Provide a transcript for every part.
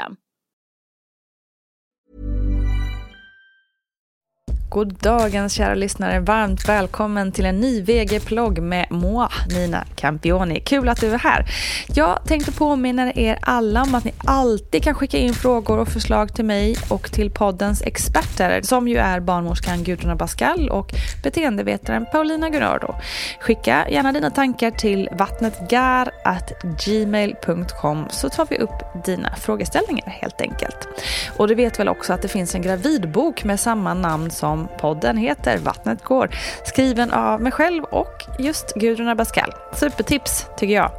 system. God dagens kära lyssnare. Varmt välkommen till en ny VG-plogg med moi, Nina Campioni. Kul att du är här. Jag tänkte påminna er alla om att ni alltid kan skicka in frågor och förslag till mig och till poddens experter som ju är barnmorskan Gudrun Abascal och beteendevetaren Paulina Gunnardo. Skicka gärna dina tankar till vattnetgar.gmail.com så tar vi upp dina frågeställningar helt enkelt. Och du vet väl också att det finns en gravidbok med samma namn som podden heter Vattnet går. Skriven av mig själv och just Gudrun Abascal. Supertips tycker jag.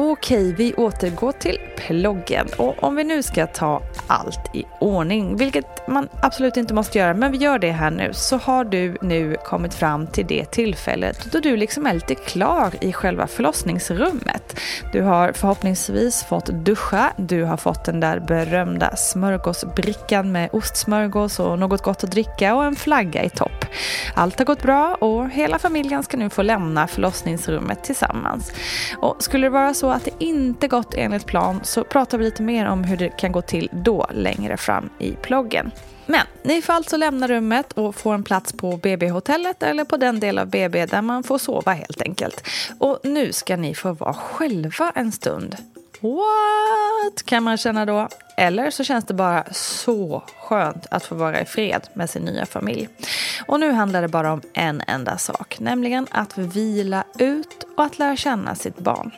Okej, vi återgår till ploggen. Och om vi nu ska ta allt i ordning, vilket man absolut inte måste göra, men vi gör det här nu, så har du nu kommit fram till det tillfället då du liksom är lite klar i själva förlossningsrummet. Du har förhoppningsvis fått duscha, du har fått den där berömda smörgåsbrickan med ostsmörgås och något gott att dricka och en flagga i topp. Allt har gått bra och hela familjen ska nu få lämna förlossningsrummet tillsammans. Och skulle det vara så att det inte gått enligt plan så pratar vi lite mer om hur det kan gå till då längre fram i ploggen. Men ni får alltså lämna rummet och få en plats på BB-hotellet eller på den del av BB där man får sova helt enkelt. Och nu ska ni få vara själva en stund. What? kan man känna då. Eller så känns det bara så skönt att få vara i fred med sin nya familj. Och nu handlar det bara om en enda sak, nämligen att vila ut och att lära känna sitt barn.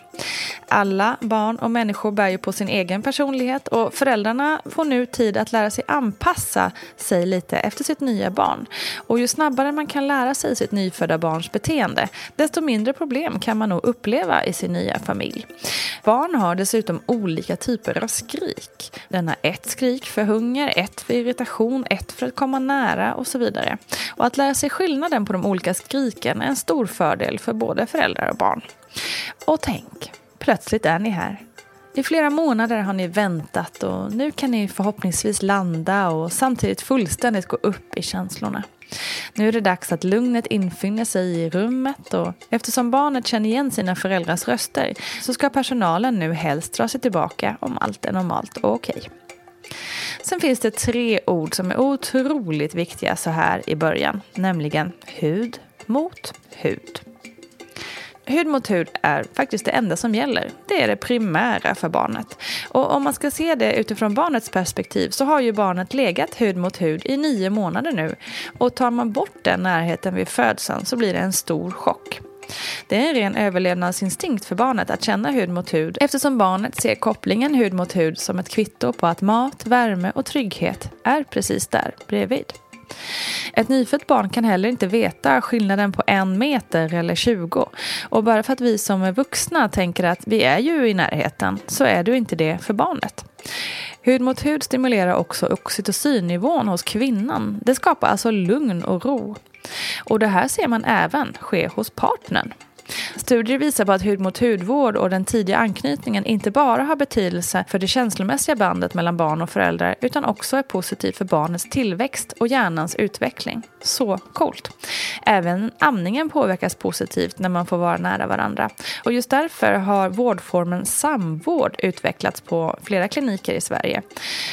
Alla barn och människor bär ju på sin egen personlighet och föräldrarna får nu tid att lära sig anpassa sig lite efter sitt nya barn. Och ju snabbare man kan lära sig sitt nyfödda barns beteende, desto mindre problem kan man nog uppleva i sin nya familj. Barn har dessutom olika typer av skrik. Den har ett skrik för hunger, ett för irritation, ett för att komma nära och så vidare. Och att lära sig skillnaden på de olika skriken är en stor fördel för både föräldrar och barn. Och tänk, plötsligt är ni här. I flera månader har ni väntat och nu kan ni förhoppningsvis landa och samtidigt fullständigt gå upp i känslorna. Nu är det dags att lugnet infinner sig i rummet och eftersom barnet känner igen sina föräldrars röster så ska personalen nu helst dra sig tillbaka om allt är normalt och okej. Sen finns det tre ord som är otroligt viktiga så här i början, nämligen hud mot hud. Hud mot hud är faktiskt det enda som gäller. Det är det primära för barnet. Och om man ska se det utifrån barnets perspektiv så har ju barnet legat hud mot hud i nio månader nu. Och tar man bort den närheten vid födseln så blir det en stor chock. Det är en ren överlevnadsinstinkt för barnet att känna hud mot hud eftersom barnet ser kopplingen hud mot hud som ett kvitto på att mat, värme och trygghet är precis där bredvid. Ett nyfött barn kan heller inte veta skillnaden på en meter eller 20. Och bara för att vi som är vuxna tänker att vi är ju i närheten så är du inte det för barnet. Hud mot hud stimulerar också oxytocinnivån hos kvinnan. Det skapar alltså lugn och ro. Och det här ser man även ske hos partnern. Studier visar på att hud mot hudvård och den tidiga anknytningen inte bara har betydelse för det känslomässiga bandet mellan barn och föräldrar utan också är positivt för barnets tillväxt och hjärnans utveckling. Så coolt! Även amningen påverkas positivt när man får vara nära varandra. Och just därför har vårdformen samvård utvecklats på flera kliniker i Sverige.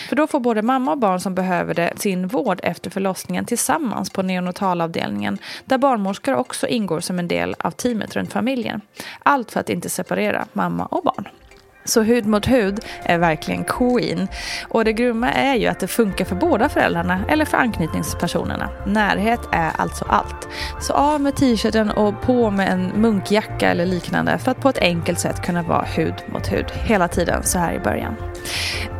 För då får både mamma och barn som behöver det sin vård efter förlossningen tillsammans på neonatalavdelningen där barnmorskor också ingår som en del av teamet runt familjen. Allt för att inte separera mamma och barn. Så hud mot hud är verkligen queen. Och det grymma är ju att det funkar för båda föräldrarna eller för anknytningspersonerna. Närhet är alltså allt. Så av med t-shirten och på med en munkjacka eller liknande för att på ett enkelt sätt kunna vara hud mot hud hela tiden så här i början.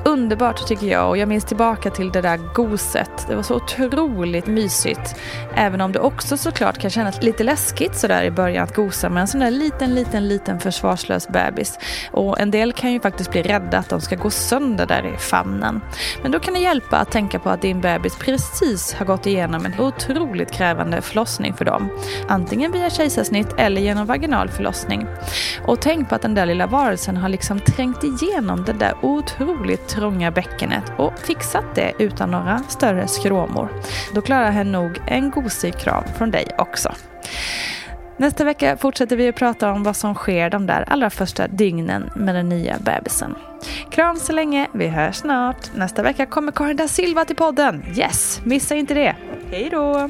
Underbart tycker jag och jag minns tillbaka till det där goset. Det var så otroligt mysigt. Även om det också såklart kan kännas lite läskigt sådär i början att gosa med en sån där liten, liten, liten försvarslös bebis. Och en del kan ju faktiskt bli rädda att de ska gå sönder där i famnen. Men då kan det hjälpa att tänka på att din bebis precis har gått igenom en otroligt krävande förlossning för dem. Antingen via kejsarsnitt eller genom vaginal förlossning. Och tänk på att den där lilla varelsen har liksom trängt igenom den där otroligt trånga bäckenet och fixat det utan några större skråmor. Då klarar hen nog en gosig kram från dig också. Nästa vecka fortsätter vi att prata om vad som sker de där allra första dygnen med den nya bebisen. Kram så länge, vi hörs snart. Nästa vecka kommer Karin da Silva till podden. Yes, missa inte det. Hej då!